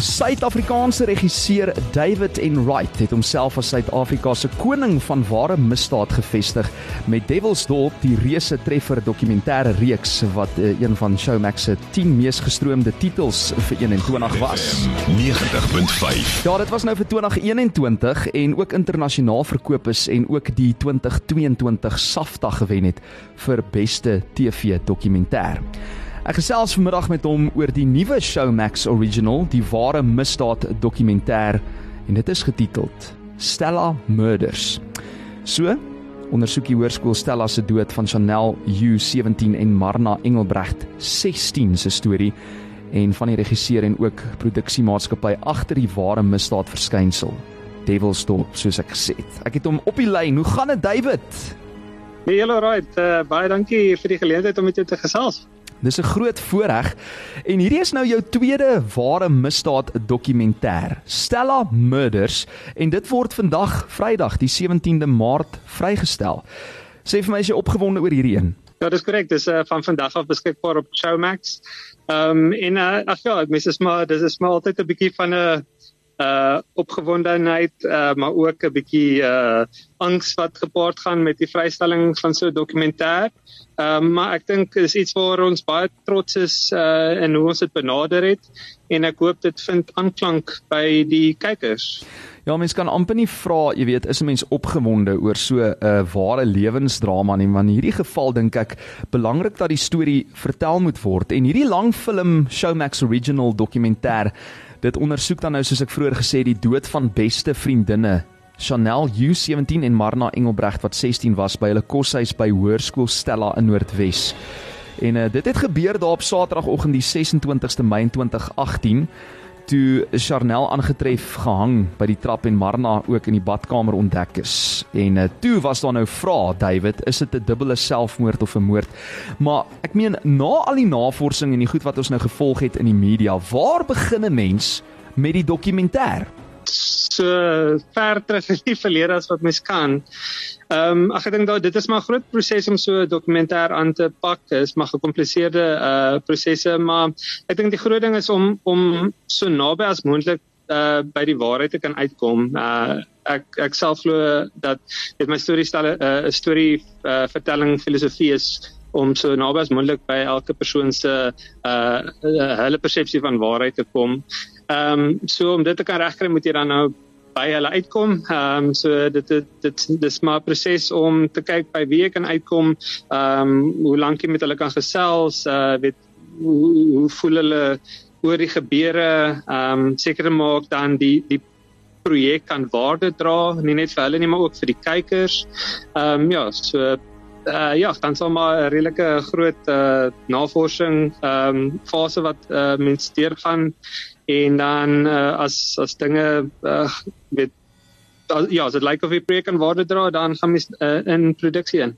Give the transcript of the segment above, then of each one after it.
Suid-Afrikaanse regisseur David Enright het homself as Suid-Afrika se koning van ware misdaad gevestig met Devil's Dorp, die reuse treffer dokumentêre reeks wat uh, een van Showmax se 10 mees gestroomde titels vir 21 was. 90.5. Ja, dit was nou vir 2021 en ook internasionaal verkoop is en ook die 2022 SAFTA gewen het vir beste TV dokumentêr. Ek gesels vanmiddag met hom oor die nuwe Showmax Original, die ware misdaad dokumentêr en dit is getiteld Stella Murders. So, ondersoek die hoërskool Stella se dood van Chanel U17 en Marna Engelbrecht 16 se storie en van die regisseur en ook produksiemaatskappy agter die ware misdaad verskynsel. Devil's Dorp, soos ek gesê het. Ek het hom op die lyn. Hoe gaan dit, David? Nee, hello right. Uh, baie dankie vir die geleentheid om met jou te gesels. Dis 'n groot voorreg. En hierdie is nou jou tweede ware misdaad dokumentêr, Stella Murders, en dit word vandag, Vrydag, die 17de Maart, vrygestel. Sê vir my as jy opgewonde oor hierdie een. Ja, dis korrek. Dis uh, van vandag af beskikbaar op Showmax. Ehm um, en uh, ag ja, ek mis dit maar, dis is maar altyd 'n bietjie van 'n uh opgewondenheid uh maar ook 'n bietjie uh angs wat gepaard gaan met die vrystelling van so 'n dokumentêr. Ehm um, maar ek dink is iets waar ons baie trots is uh in hoe ons dit benader het en ek hoop dit vind aanklank by die kykers. Ja, mens kan amper nie vra, jy weet, is 'n mens opgewonde oor so 'n uh, ware lewensdrama nie, want in hierdie geval dink ek belangrik dat die storie vertel moet word en hierdie langfilm Showmax Original dokumentêr Dit ondersoek dan nou soos ek vroeër gesê die dood van beste vriendinne Chanel U17 en Marna Engelbrecht wat 16 was by hulle koshuis by Hoërskool Stella in Noordwes. En uh, dit het gebeur daar op Saterdagoggend die 26ste Mei 2018 toe Chanel aangetref gehang by die trap en Marna ook in die badkamer ontdek is. En uh, toe was daar nou vra David, is dit 'n dubbele selfmoord of 'n moord? Maar ek meen na al die navorsing en die goed wat ons nou gevolg het in die media, waar begin 'n mens met die dokumentêr? So ver terug in die verlede as wat mens kan. Ehm um, ek dink dat dit is maar 'n groot proses om so 'n dokumentêr aan te pak. Dit is maar gekompliseerde uh prosesse, maar ek dink die groot ding is om om so naby as moontlik uh by die waarheid te kan uitkom. Uh ek ek self glo dat dit my storie stel 'n uh, storie uh, vertelling filosofie is om so naby as moontlik by elke persoon se uh hulle persepsie van waarheid te kom. Ehm um, so om dit te kan regkry moet jy dan nou by hulle uitkom. Ehm um, so dit dit dit dis maar 'n proses om te kyk by wie ek kan uitkom. Ehm um, hoe lank jy met hulle kan gesels, uh weet hoe, hoe voel hulle oor die gebeure, ehm um, seker maak dan die die projek kan waarde dra, nie net vir hulle nie, maar ook vir die kykers. Ehm um, ja, so uh ja, dan sal maar 'n redelike groot uh navorsing ehm um, fase wat uh mense deurgaan en dan uh, as as dinge uh, weet as, ja, as dit lyk of die projek kan waarde dra, dan gaan mens uh, in produksie in.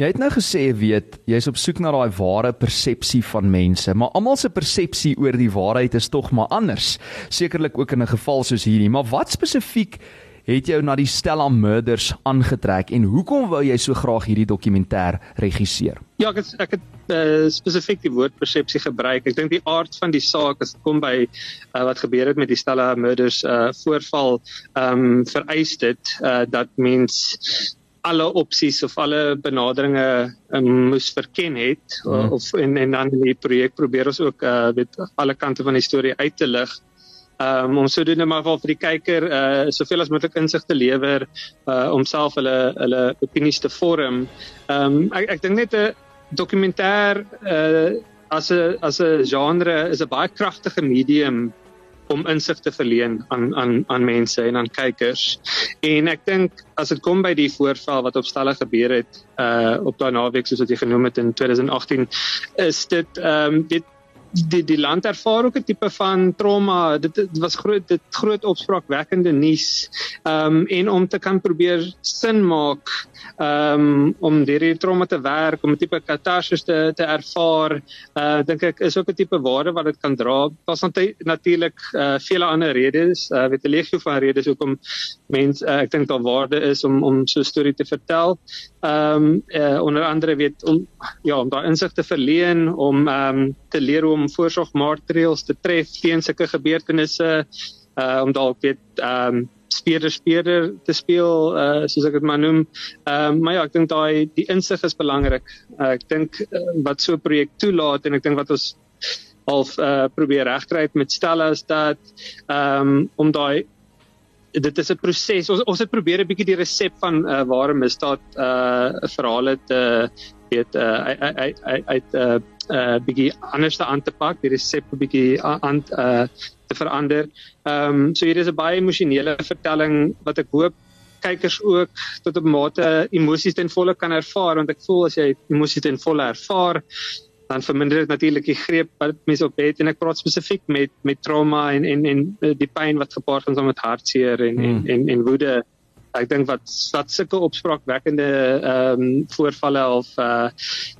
Jy het nou gesê weet, jy's op soek na daai ware persepsie van mense, maar almal se persepsie oor die waarheid is tog maar anders. Sekerlik ook in 'n geval soos hierdie, maar wat spesifiek het jou na die Stella Murders aangetrek en hoekom wou jy so graag hierdie dokumentêr regisseer? Ja, ek het, ek het uh, spesifiek die woord persepsie gebruik. Ek dink die aard van die saak as dit kom by uh, wat gebeur het met die Stella Murders uh, voorval, ehm um, vereis dit uh, dat mens alle opsies of alle benaderinge um, moes verken het mm. of en en dan die projek probeer ons ook uh, weet alle kante van die storie uit te lig um, om sodoende maar vir die kyker uh soveel as moontlik insig te lewer uh om self hulle hulle opinies te vorm. Ehm um, ek ek dink net 'n dokumentêr uh as 'n as 'n genre is 'n baie kragtige medium om insig te verleen aan aan aan mense en aan kykers. En ek dink as dit kom by die voorval wat opstellig gebeur het uh op daai naweek soos wat jy genoem het in 2018 is dit ehm um, dit die die land ervaar ook 'n tipe van trauma. Dit, dit was groot dit groot opspraakwekkende nuus. Ehm um, en om te kan probeer sin maak ehm um, om hierdie trauma te werk, om 'n tipe katarsis te te ervaar, uh dink ek is ook 'n tipe waarde wat dit kan dra. Daar's natuurlik uh vele ander redes, uh weet 'n legio van redes hoekom mense uh, ek dink daar waarde is om om so 'n storie te vertel. Ehm um, uh, onder andere weet om ja, om daai insig te verleen om ehm um, te leer hoe om voorsorgmaatreëls te tref teen sulke gebeurtenisse uh om dalk weet ehm um, speerder speerder te speel uh soos ek dit maar noem. Ehm um, maar ja, ek dink daai die insig is belangrik. Uh, ek dink uh, wat so 'n projek toelaat en ek dink wat ons half uh probeer regkry met stelle is dat ehm um, om daai dit is 'n proses. Ons ons het probeer 'n bietjie die resep van uh, ware misdaad uh verhale te weet uh uit uit uit uh, uh, bietjie anders te aan te pak, die resep 'n bietjie aan uh te verander. Ehm um, so hier is 'n baie emosionele vertelling wat ek hoop kykers ook tot 'n mate emosies ten volle kan ervaar want ek voel as jy emosies ten volle ervaar dan verminder dit natuurlik die greep wat mense op het en ek praat spesifiek met met trauma en en en eh, die pyn wat gepaard gaan met hartseer en, hmm. en en en woede ek dink wat wat sulke opspraakwekkende ehm um, voorvalle of uh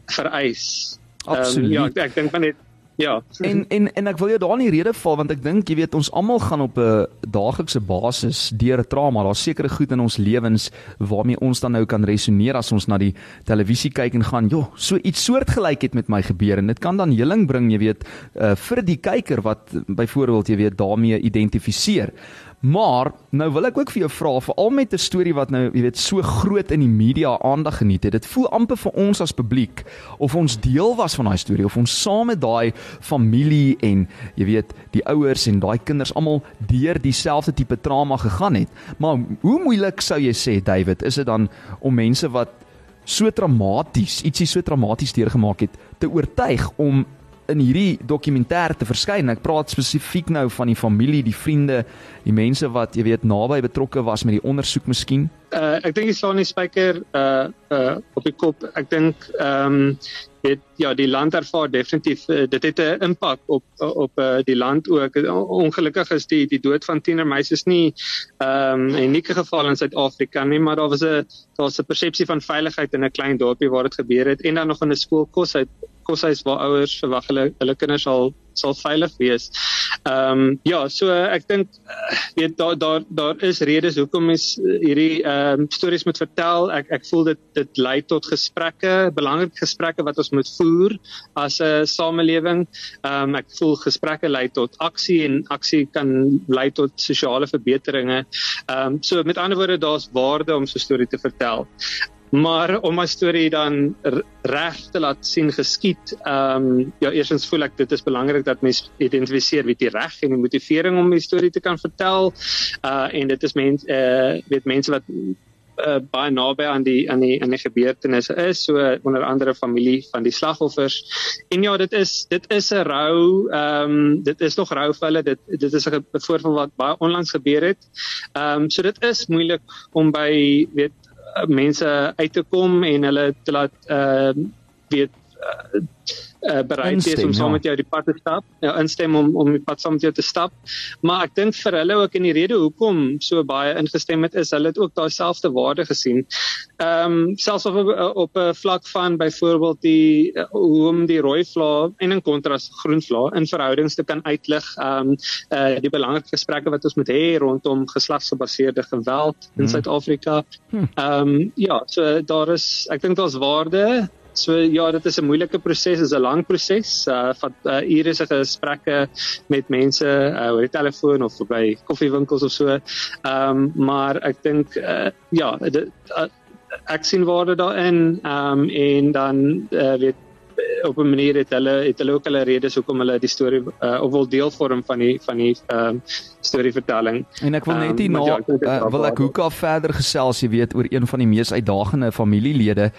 vereis. Absoluut. Um, ja, ek, ek dink van net Ja. En en en ek wil jou daar in die rede val want ek dink jy weet ons almal gaan op 'n daaglikse basis deur 'n trauma. Daar's sekere goed in ons lewens waarmee ons dan nou kan resoneer as ons na die televisie kyk en gaan, "Jo, so iets soortgelyk het met my gebeur." En dit kan dan heling bring, jy weet, uh, vir die kyker wat byvoorbeeld jy weet daarmee identifiseer. Maar nou wil ek ook vir jou vra veral met 'n storie wat nou jy weet so groot in die media aandag geniet het. Dit voel amper vir ons as publiek of ons deel was van daai storie of ons saam met daai familie en jy weet die ouers en daai kinders almal deur dieselfde tipe trauma gegaan het. Maar hoe moeilik sou jy sê David, is dit dan om mense wat so traumaties, ietsie so traumaties deurgemaak het, te oortuig om in hierdie dokumentêr te verskyn. Ek praat spesifiek nou van die familie, die vriende, die mense wat jy weet naby betrokke was met die ondersoek miskien. Uh ek dink jy slaan die spyker uh uh op die kop. Ek dink ehm um, dit ja, die land ervaar definitief uh, dit het 'n impak op op uh, die land ook. Ongelukkig is die die dood van tienermeisies nie ehm um, 'n unieke geval in Suid-Afrika nie, maar daar was 'n daar's 'n persepsie van veiligheid in 'n klein dorpie waar dit gebeur het en dan nog in 'n skool kos uit koshuis waar ouers verwag hulle hulle kinders sal sal veilig wees. Ehm um, ja, so ek dink uh, weet daar daar daar is redes hoekom mens hierdie ehm um, stories moet vertel. Ek ek voel dit dit lei tot gesprekke, belangrike gesprekke wat ons moet voer as 'n samelewing. Ehm um, ek voel gesprekke lei tot aksie en aksie kan lei tot sosiale verbeteringe. Ehm um, so met ander woorde daar's waarde om so 'n storie te vertel. Maar om my storie dan reg te laat sien geskied, ehm um, ja, eersins voel ek dit is belangrik dat mens identifiseer wie die reg en die motivering om die storie te kan vertel. Uh en dit is mense uh weet mense wat uh, baie naby aan die aan die aan die gebeurtenisse is, so onder andere familie van die slagoffers. En ja, dit is dit is 'n rou, ehm um, dit is nog rou vir hulle. Dit dit is 'n voorval wat baie onlangs gebeur het. Ehm um, so dit is moeilik om by weet mense uit te kom en hulle te laat uh weet uh, uh, bereid is om saam ja. met jou die pad te stap, ja, instem om om die pad saam met jou te stap. Maar ek dink vir hulle ook in die rede hoekom so baie ingestem het is hulle het ook daai selfde waarde gesien. Ehm um, selfs op op 'n vlak van byvoorbeeld die uh, hoe om die rooi vla en in kontras groen vla in verhoudings te kan uitlig. Ehm um, uh, die belangrike gesprekke wat ons moet hê rondom geslagsgebaseerde geweld in hmm. Suid-Afrika. Hmm. Ehm um, ja, so daar is ek dink daar's waarde So ja, dit is 'n moeilike proses, is 'n lang proses. Uh van uh, ure se gesprekke met mense uh, oor die telefoon of by koffiewinkels of so. Ehm um, maar ek dink uh, ja, dit uh, ek sien waarde daarin. Ehm um, en dan uh, weet op 'n manier het hulle het hulle ook hulle redes hoekom hulle die storie uh, of wil deel vorm van die van die ehm um, storievertelling. En ek wil net hier um, na ja, uh, wil ek hoeka verder gesels, jy weet, oor een van die mees uitdagende familielede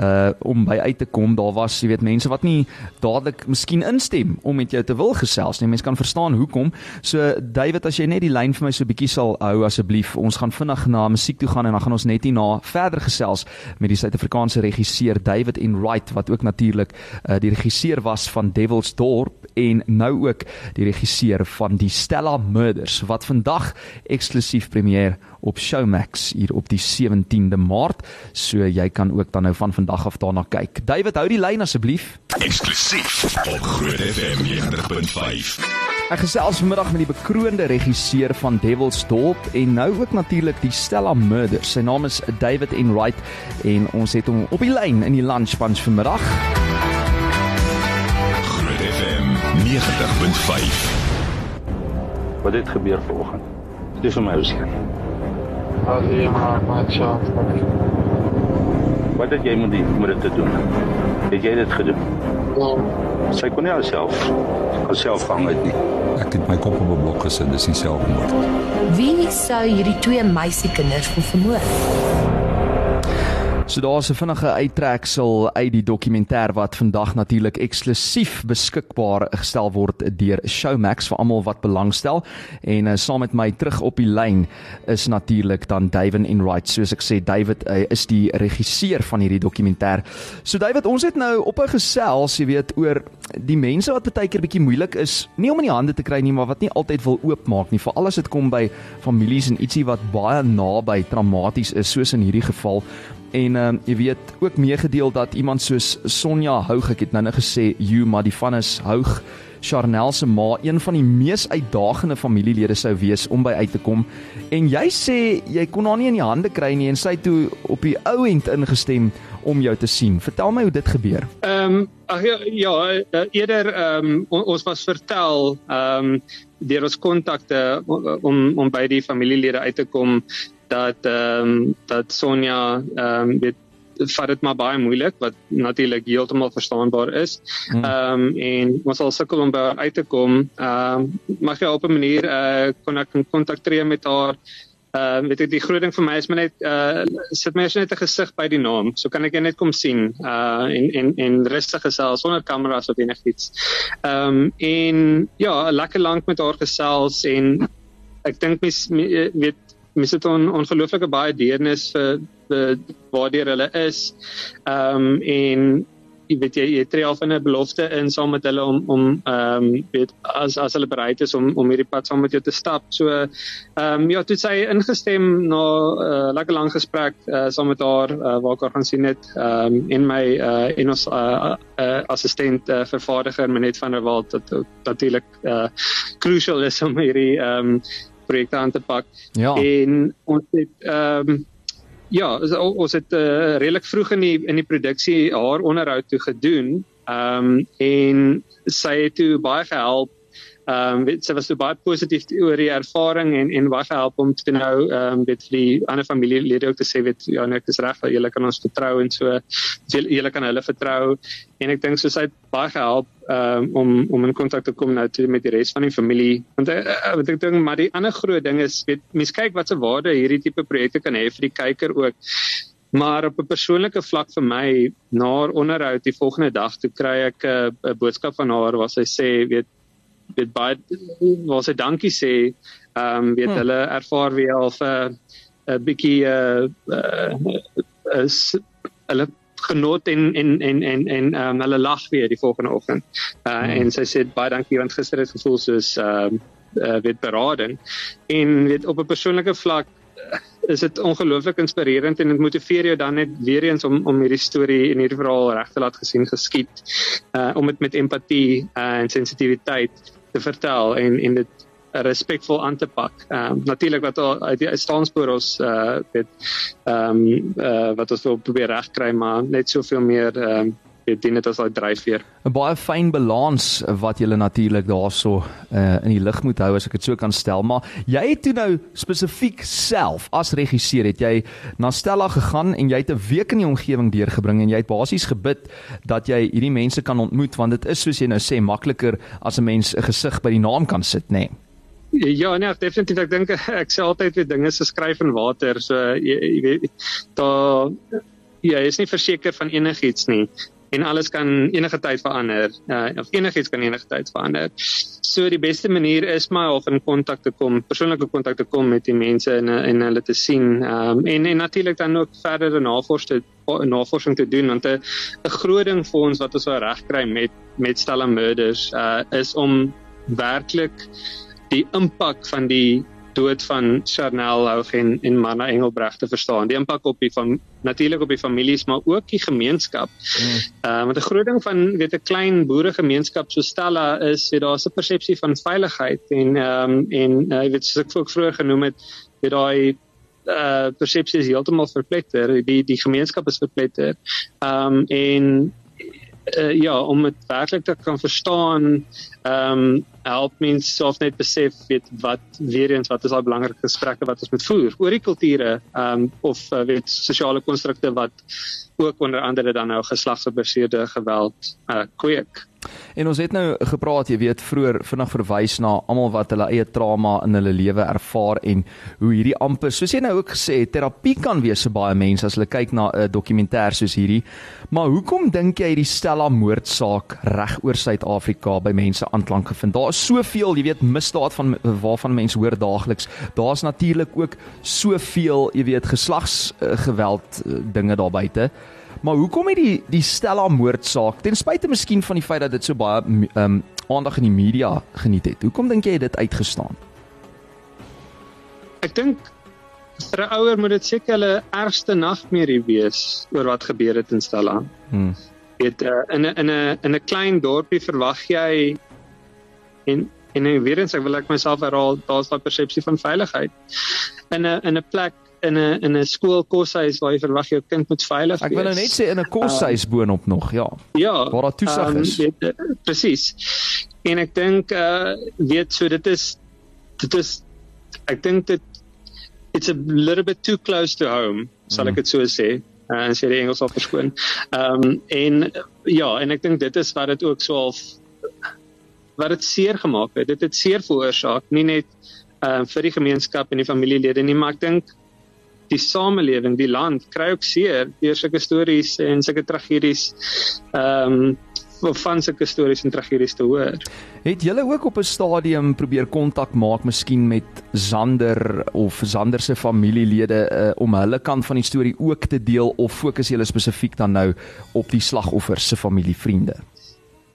uh om by uit te kom. Daar was, jy weet, mense wat nie dadelik miskien instem om met jou te wil gesels nie. Mense kan verstaan hoekom. So David, as jy net die lyn vir my so bietjie sal hou asseblief. Ons gaan vinnig na musiek toe gaan en dan gaan ons net hierna verder gesels met die Suid-Afrikaanse regisseur David Enright wat ook natuurlik uh die regisseur was van Devil's Dorp en nou ook die regisseur van die Stella Murders wat vandag eksklusief premier op Showmax hier op die 17de Maart. So jy kan ook dan nou van vandag af daarna kyk. David, hou die lyn asseblief. Eksklusief op Groot FM 90.5. Ek gesels vanmiddag met die bekroonde regisseur van Devil's Dorp en nou ook natuurlik die Stella Murders. Sy naam is David Enright en ons het hom op die lyn in die lunch bunch vanmiddag. 90.5. Wat het gebeur vanoggend? Dis vir my seun. Ali maar maar sjaalf. Wat het jy moet doen om dit te doen? Het jy dit gedoen? Ja, Sy kon nie haarself haarself vang uit nie. Ek het my kop op 'n blok gesit, dis nie selfmoord. Wie sou hierdie twee meisiekinders vermoor? So daar's 'n vinnige uittreksel uit die dokumentêr wat vandag natuurlik eksklusief beskikbaar gestel word deur Showmax vir almal wat belangstel en uh, saam met my terug op die lyn is natuurlik dan David Enright. Soos ek sê, David uh, is die regisseur van hierdie dokumentêr. So David, ons het nou op 'n gesels, jy weet, oor die mense wat baie keer bietjie moeilik is, nie om in die hande te kry nie, maar wat nie altyd wil oopmaak nie, veral as dit kom by families en ietsie wat baie naby traumaties is, soos in hierdie geval. En ehm uh, jy weet ook meegedeel dat iemand soos Sonja Houg, ek het nou net gesê, you maar die van is Houg Charnel se ma een van die mees uitdagende familielede sou wees om by uit te kom. En jy sê jy kon haar nie in die hande kry nie en sy toe op die ou end ingestem om jou te sien. Vertel my hoe dit gebeur. Ehm um, ag ja, ja uh, eerder ehm um, on, ons was vertel ehm um, deur ons kontakte om om by die familielede uit te kom dat ehm um, dat Sonja ehm um, weet vat dit maar baie moeilik wat natuurlik heeltemal verstaanbaar is. Ehm um, en ons sal sukkel om by haar uit te kom. Ehm um, maar ja op 'n manier eh uh, kon ek in kontak tree met haar. Ehm uh, weet ek die groot ding vir my is maar net uh sit my net 'n gesig by die naam. So kan ek net kom sien uh en en en rustig gesels sonder kameras of enigiets. Ehm um, en ja, lekker lank met haar gesels en ek dink mens weet mens het on, ongelooflike baie deernis vir, vir waardeur hulle is. Ehm um, en jy weet jy, jy tree af in 'n belofte in saam met hulle om om ehm um, weet as as hulle bereid is om om hierdie pad saam met jou te stap. So ehm um, ja, toe sy ingestem na 'n uh, lekker lang gesprek uh, saam met haar uh, waar ek haar gaan sien het ehm um, en my uh, en ons uh, uh, assistent uh, vervaardiger Menet van der Walt dat natuurlik uh, crucial is om hierdie ehm um, projekte aan te pak. Ja. En ons het ehm um, ja, ons het uh, redelik vroeg in die in die produksie haar onderhoud toe gedoen. Ehm um, en sy het toe baie gehelp. Ehm um, sy was so baie positief oor die ervaring en en baie gehelp om te nou ehm um, weet vir die ander familielede ook te sê weet ja, nee, ek is reg dat julle kan ons vertrou en so julle kan hulle vertrou en ek dink so sy het baie gehelp um, om om in kontak te kom nou toe met die res van die familie. Want uh, wat ek dink maar die ander groot ding is weet mense kyk wat se waarde hierdie tipe projekte kan hê vir die kyker ook. Maar op 'n persoonlike vlak vir my na haar onderhoud die volgende dag toe kry ek 'n uh, boodskap van haar waar sy sê weet weet baie waar sy dankie sê. Ehm um, weet hmm. hulle ervaar weer al 'n 'n bietjie uh, uh, is hulle genot en en en en en ehm um, hulle lag weer die volgende oggend. Uh hmm. en sy sê baie dankie want gister het gevoel soos ehm um, uh, weet berading en weet op 'n persoonlike vlak is dit ongelooflik inspirerend en dit motiveer jou dan net weer eens om om hierdie storie en hierdie verhaal reg te laat gesien geskied. Uh om dit met empatie uh, en sensitiwiteit te vertel en en dit respekvol aan te pak. Ehm um, natuurlik wat al uit die staanspoor ons uh weet ehm um, uh wat ons wil probeer regkry maar net soveel meer ehm um, weet dit net as daai dryfveer. 'n Baie fyn balans wat jy natuurlik daarso uh in die lig moet hou as ek dit so kan stel, maar jy het toe nou spesifiek self as regisseur het jy na Stella gegaan en jy het 'n week in die omgewing deurgebring en jy het basies gebid dat jy hierdie mense kan ontmoet want dit is soos jy nou sê makliker as 'n mens 'n gesig by die naam kan sit, nê. Nee. Ja, nee, definitief. Ek dink ek sê altyd weer dinge se skryf in water. So jy, jy weet daar jy is nie verseker van enigiets nie en alles kan enige tyd verander. Uh, of enigiets kan enige tyd verander. So die beste manier is maar of in kontak te kom, persoonlike kontak te kom met die mense en en hulle te sien. Ehm um, en en natuurlik dan ook verdere navorsing navorsing te doen want 'n groot ding vir ons wat ons wou regkry met met Stella Murders uh is om werklik die impak van die dood van Charnel Houg en en Manna Engelbreg te verstaan. Die impak op die van natuurlik op die families maar ook die gemeenskap. Hmm. Uh want 'n groot ding van weet 'n klein boeregemeenskap so Stella is weet daar's 'n persepsie van veiligheid en ehm um, en uh, jy weet soos ek ook vroeër genoem het, weet daai uh persepsie is heeltemal verpletter. Die die gemeenskap is verpletter. Ehm um, en uh, ja, om dit werklik te kan verstaan, ehm um, help mens self net besef weet wat weer eens wat is daai belangrike gesprekke wat ons moet voer oor die kulture ehm um, of uh, weet sosiale konstrukte wat ook onder andere dan nou geslagsgebaseerde geweld uh, kweek. En ons het nou gepraat, jy weet, vroeër vinnig verwys na almal wat hulle eie trauma in hulle lewe ervaar en hoe hierdie amper, soos jy nou ook gesê het, terapie kan wees vir baie mense as hulle kyk na 'n dokumentêr soos hierdie. Maar hoekom dink jy hierdie Stella moordsaak reg oor Suid-Afrika by mense aanklank gevind? Daar is soveel, jy weet, misdaad van waarvan mense hoor daagliks. Daar's natuurlik ook soveel, jy weet, geslagsgeweld uh, dinge daar buite. Maar hoekom het die die Stella moordsaak ten spyte miskien van die feit dat dit so baie ehm um, aandag in die media geniet het. Hoekom dink jy dit uitgestaan? Ek dink vir 'n ouer moet dit seker hulle ergste nagmerrie wees oor wat gebeur het in Stella. Hmm. Dit uh, in 'n in 'n in 'n klein dorpie verwag jy en en weer eens ek wil ek myself herhaal, daar's daai persepsie van veiligheid. In 'n in 'n plek in 'n in 'n skoolkoshuis waar jy verwag jou kind moet veilig wees. Ek wil nou net sê in 'n koshuis um, boonop nog, ja. Ja. Waar daar toesig um, is. Uh, Presies. En ek dink uh weet so dit is dit is ek dink dit it's a little bit too close to home, sal ek mm. dit so sê. Uh, en sê die Engels al verskoon. Ehm um, en ja, en ek dink dit is wat dit ook so half wat dit seer gemaak het. Dit het seer veroorsaak, nie net ehm uh, vir die gemeenskap en die familielede nie, maar ek dink die samelewing, die land kry ook seer deur sulke stories en sulke tragedies. Ehm um, van sulke stories en tragedies te hoor. Het julle ook op 'n stadium probeer kontak maak miskien met Zander of Zander se familielede uh, om hulle kant van die storie ook te deel of fokus julle spesifiek dan nou op die slagoffers se familievriende?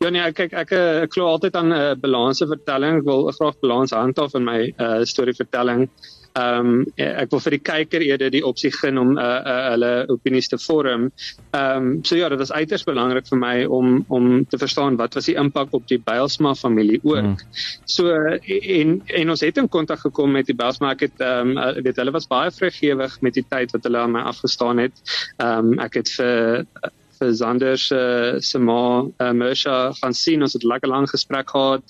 Ja nee, kyk ek ek glo altyd aan 'n uh, balanse vertelling. Ek wil graag balans handhaaf in my uh, storievertelling. Ehm um, ek wil vir die kyker eerder die opsie gun om uh, uh, hulle opinies te vorm. Ehm um, so ja, dit was uiters belangrik vir my om om te verstaan wat was die impak op die Bylsma familie ook. Hmm. So en en ons het in kontak gekom met die Bylsma ek het ehm um, weet hulle was baie vrygewig met die tyd wat hulle aan my afgestaan het. Ehm um, ek het vir vir Zander se se ma uh, Mersha gaan sien ons het lekker lank gesprek gehad.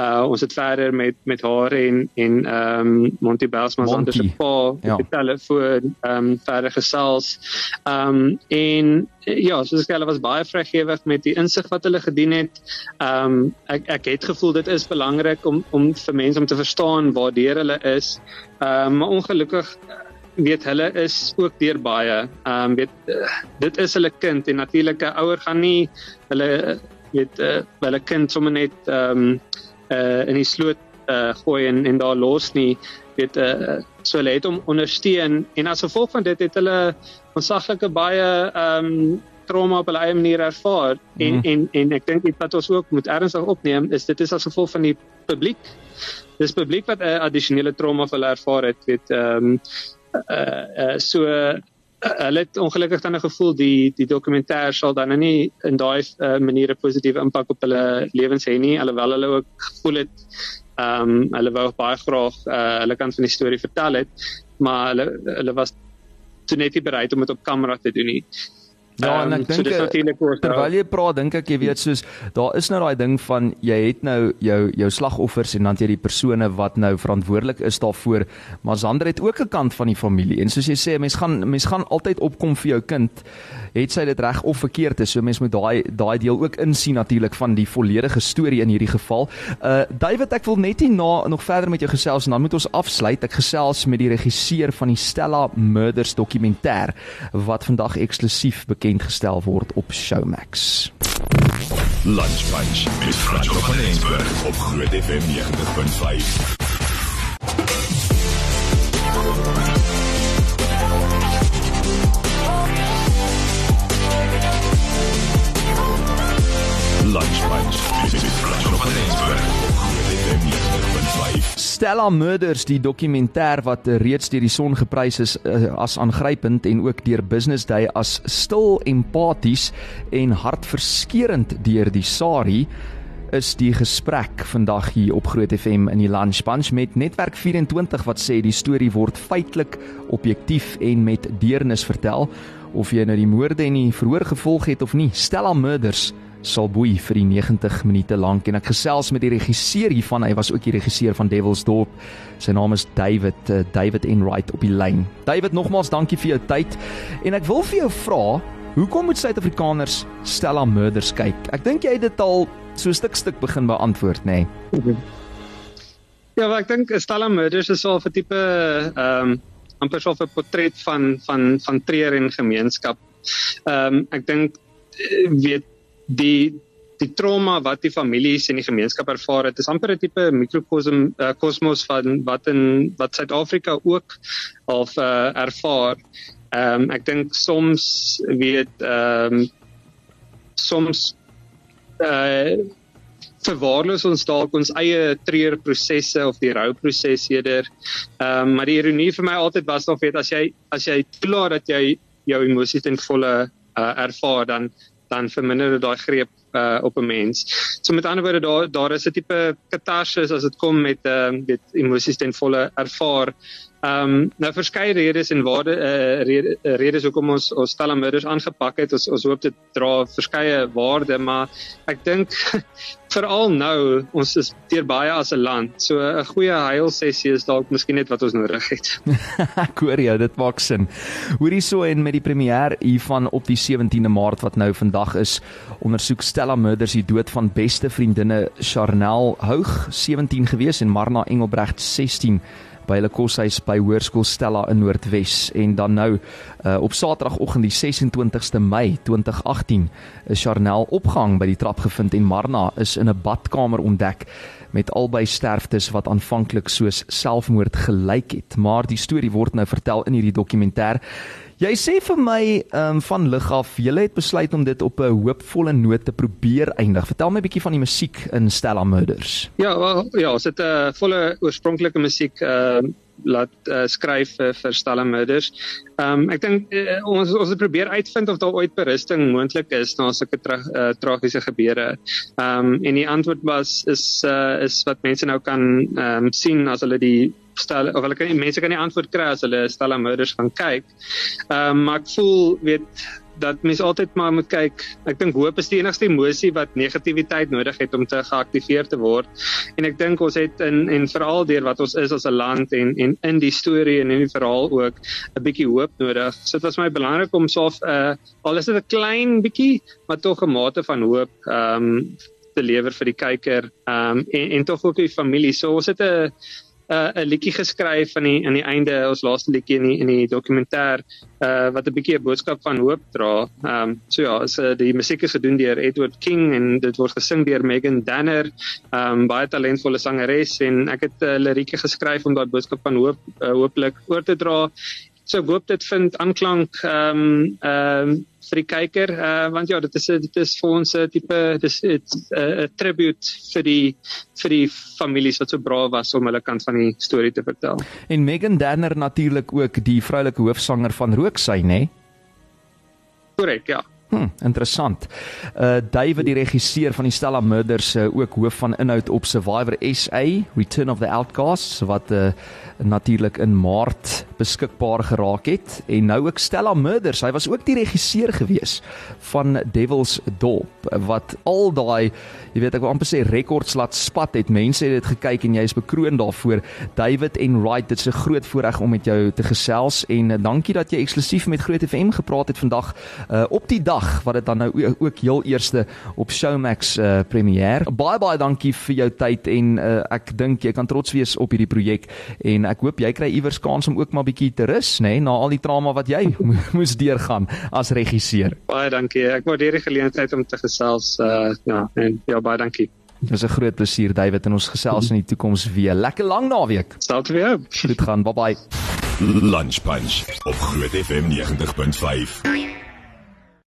Uh ons het verder met met haar en en ehm um, Monty Belsma Zander se pa ja. op die telefoon ehm um, verder gesels. Ehm um, en ja, soos ek hulle was baie vrygewig met die insig wat hulle gedien het. Ehm um, ek ek het gevoel dit is belangrik om om vir mense om te verstaan waar deur hulle is. Ehm um, maar ongelukkig weet hulle is ook deur baie. Ehm um, weet uh, dit is hulle kind en natuurlik 'n ouer gaan nie hulle weet uh, hulle kind sommer net ehm um, uh, in die sloot uh, gooi en en daar los nie. Weet uh, so hulle het hom ondersteun en as gevolg van dit het hulle onsaglike baie ehm um, trauma op hulle eie manier ervaar en mm. en en ek dink iets wat ons ook moet ernstig opneem is dit is as gevolg van die publiek. Dis publiek wat 'n addisionele trauma vir hulle ervaar het, weet ehm um, uh, uh so uh, hulle het ongelukkig dan 'n gevoel die die dokumentêr sal dan nou nie in daai uh, maniere positiewe impak op hulle lewens hê nie alhoewel hulle ook gevoel het ehm um, hulle wou baie graag uh, hulle kant van die storie vertel het maar hulle hulle was toe net nie bereid om dit op kamera te doen nie. Ja, en ek um, dink so terwyl jy praat, dink ek jy weet soos daar is nou daai ding van jy het nou jou jou slagoffers en dan jy die persone wat nou verantwoordelik is daarvoor, maar Sander het ook 'n kant van die familie. En soos jy sê, mens gaan mens gaan altyd opkom vir jou kind het sy dit reg of verkeerd is. So mense moet daai daai deel ook insien natuurlik van die volledige storie in hierdie geval. Uh David, ek wil net nie na nog verder met jou gesels en dan moet ons afsluit. Ek gesels met die regisseur van die Stella Murders dokumentêr wat vandag eksklusief bekend gestel word op Showmax. Lunch Bunch met Frans van Eensberg op Groot FM 90.5. Stella Murders, die dokumentêr wat reeds deur die son geprys is uh, as aangrypend en ook deur Business Day as stil empaties en hartverskeurende deur die Sari is die gesprek vandag hier op Groot FM in die Lunch Bunch met Netwerk 24 wat sê die storie word feitelik objektief en met deernis vertel. Of jy nou die moorde en die verhoor gevolg het of nie Stella Murders sal boei vir die 90 minute lank en ek gesels met die regisseur hiervan. Hy was ook die regisseur van Devil's Dorp. Sy naam is David uh, David Enright op die lyn. David, nogmaals dankie vir jou tyd en ek wil vir jou vra, hoekom moet Suid-Afrikaners Stella Murders kyk? Ek dink jy het dit al so stuk stuk begin beantwoord, nê? Nee? Ja, ek dink Stella Murders is al 'n tipe ehm um, amper so 'n portret van van van treur en gemeenskap. Ehm um, ek dink eh, weet die die trauma wat die families en die gemeenskap ervaar het, is amper 'n tipe mikrokosm uh, kosmos van wat in wat Suid-Afrika ook al uh, ervaar. Ehm um, ek dink soms weet ehm um, soms uh verwaarloos ons dalk ons eie treurprosesse of die rouproses eerder. Ehm um, maar die ironie vir my altyd was of weet as jy as jy toelaat dat jy jou emosies ten volle uh, ervaar dan dan verminder dit daai greep uh, op 'n mens. So met ander woorde daar daar is 'n tipe katarsis as dit kom met ehm uh, dit emosies ten volle ervaar. Ehm um, nou verskeie redes en waarde uh, rede, redes hoekom ons ons stelmurders aangepak het. Ons ons hoop dit dra verskeie waarde, maar ek dink veral nou ons is deur baie as 'n land. So 'n goeie huilsessie is dalk miskien net wat ons nodig het. ek hoor jou, dit maak sin. Hoorie so en met die premier hiervan op die 17de Maart wat nou vandag is, ondersoek Stella Murders die dood van beste vriendinne Charnel Houg 17 gewees en Marna Engelbrecht 16 by hulle koshuis by Hoërskool Stella in Noordwes. En dan nou uh, op Saterdagoggend die 26ste Mei 2018 is Charnel opgehang by die trap gevind en Marna is in 'n badkamer ontdek met albei sterftes wat aanvanklik soos selfmoord gelyk het. Maar die storie word nou vertel in hierdie dokumentêr Jy sê vir my um, van lig af, jy het besluit om dit op 'n hoopvolle noot te probeer eindig. Vertel my 'n bietjie van die musiek in Stella Murders. Ja, wel, ja, ons het 'n uh, volle oorspronklike musiek uh laat uh, skryf vir Stella Murders. Ehm um, ek dink uh, ons ons het probeer uitvind of daar ooit berusting moontlik is na sulke tra uh, tragiese gebeure. Ehm um, en die antwoord was is uh, is wat mense nou kan ehm um, sien as hulle die stel of hulle kan mense kan nie antwoord kry as hulle Stella Murders gaan kyk. Ehm um, maar ek voel weet dat mens altyd maar moet kyk. Ek dink hoop is die enigste emosie wat negativiteit nodig het om te geaktiveer te word. En ek dink ons het in en veral deur wat ons is as 'n land en en in die storie en in die verhaal ook 'n bietjie hoop nodig. So dit was my belangrik om so 'n uh, al is dit 'n klein bietjie, maar tog 'n mate van hoop ehm um, te lewer vir die kyker ehm um, en en tog ook die familie. So ons het 'n 'n uh, liedjie geskryf aan die aan die einde ons laaste liedjie in die in die dokumentêr uh wat 'n bietjie 'n boodskap van hoop dra. Ehm um, so ja, so die musiek is gedoen deur Edward King en dit word gesing deur Megan Danner, ehm um, baie talentvolle sangeres en ek het 'n uh, lirieke geskryf om daai boodskap van hoop uh, hooplik oor te dra. So ek hoop dit vind aanklank ehm um, ehm um, vir die kyker uh, want ja dit is dit is vir ons 'n tipe dis 'n uh, tribute vir die vir die families wat so braaf was om hulle kant van die storie te vertel. En Megan Danner natuurlik ook die vroulike hoofsanger van Rooksy nê? Nee? Korrek ja. Hm, interessant. Uh David die regisseur van die Stella Murders uh, ook hoof van inhoud op Survivor SA Return of the Outcasts wat uh natuurlik in Maart beskikbaar geraak het en nou ook Stella Murders. Hy was ook die regisseur gewees van Devil's Dorp wat al daai, jy weet ek wil amper sê rekords laat spat het. Mense het dit gekyk en jy is bekroon daarvoor. David en Wright, dit is 'n groot voorreg om met jou te gesels en uh, dankie dat jy eksklusief met Groot FM gepraat het vandag uh op die dag wat dit dan nou ook heel eerste op Showmax uh premier. Baie baie dankie vir jou tyd en uh ek dink jy kan trots wees op hierdie projek en ek hoop jy kry iewers kans om ook maar bietjie te rus, nê, nee, na al die trauma wat jy moes deurgaan as regisseur. Baie dankie. Ek waardeer die geleentheid om te gesels uh ja, en ja, baie dankie. Dit is 'n groot plesier David en ons gesels in die toekoms weer. Lekker lang naweek. Stout weer. Dit gaan. Bye bye. Lunch Punch op Groot FM 90.5.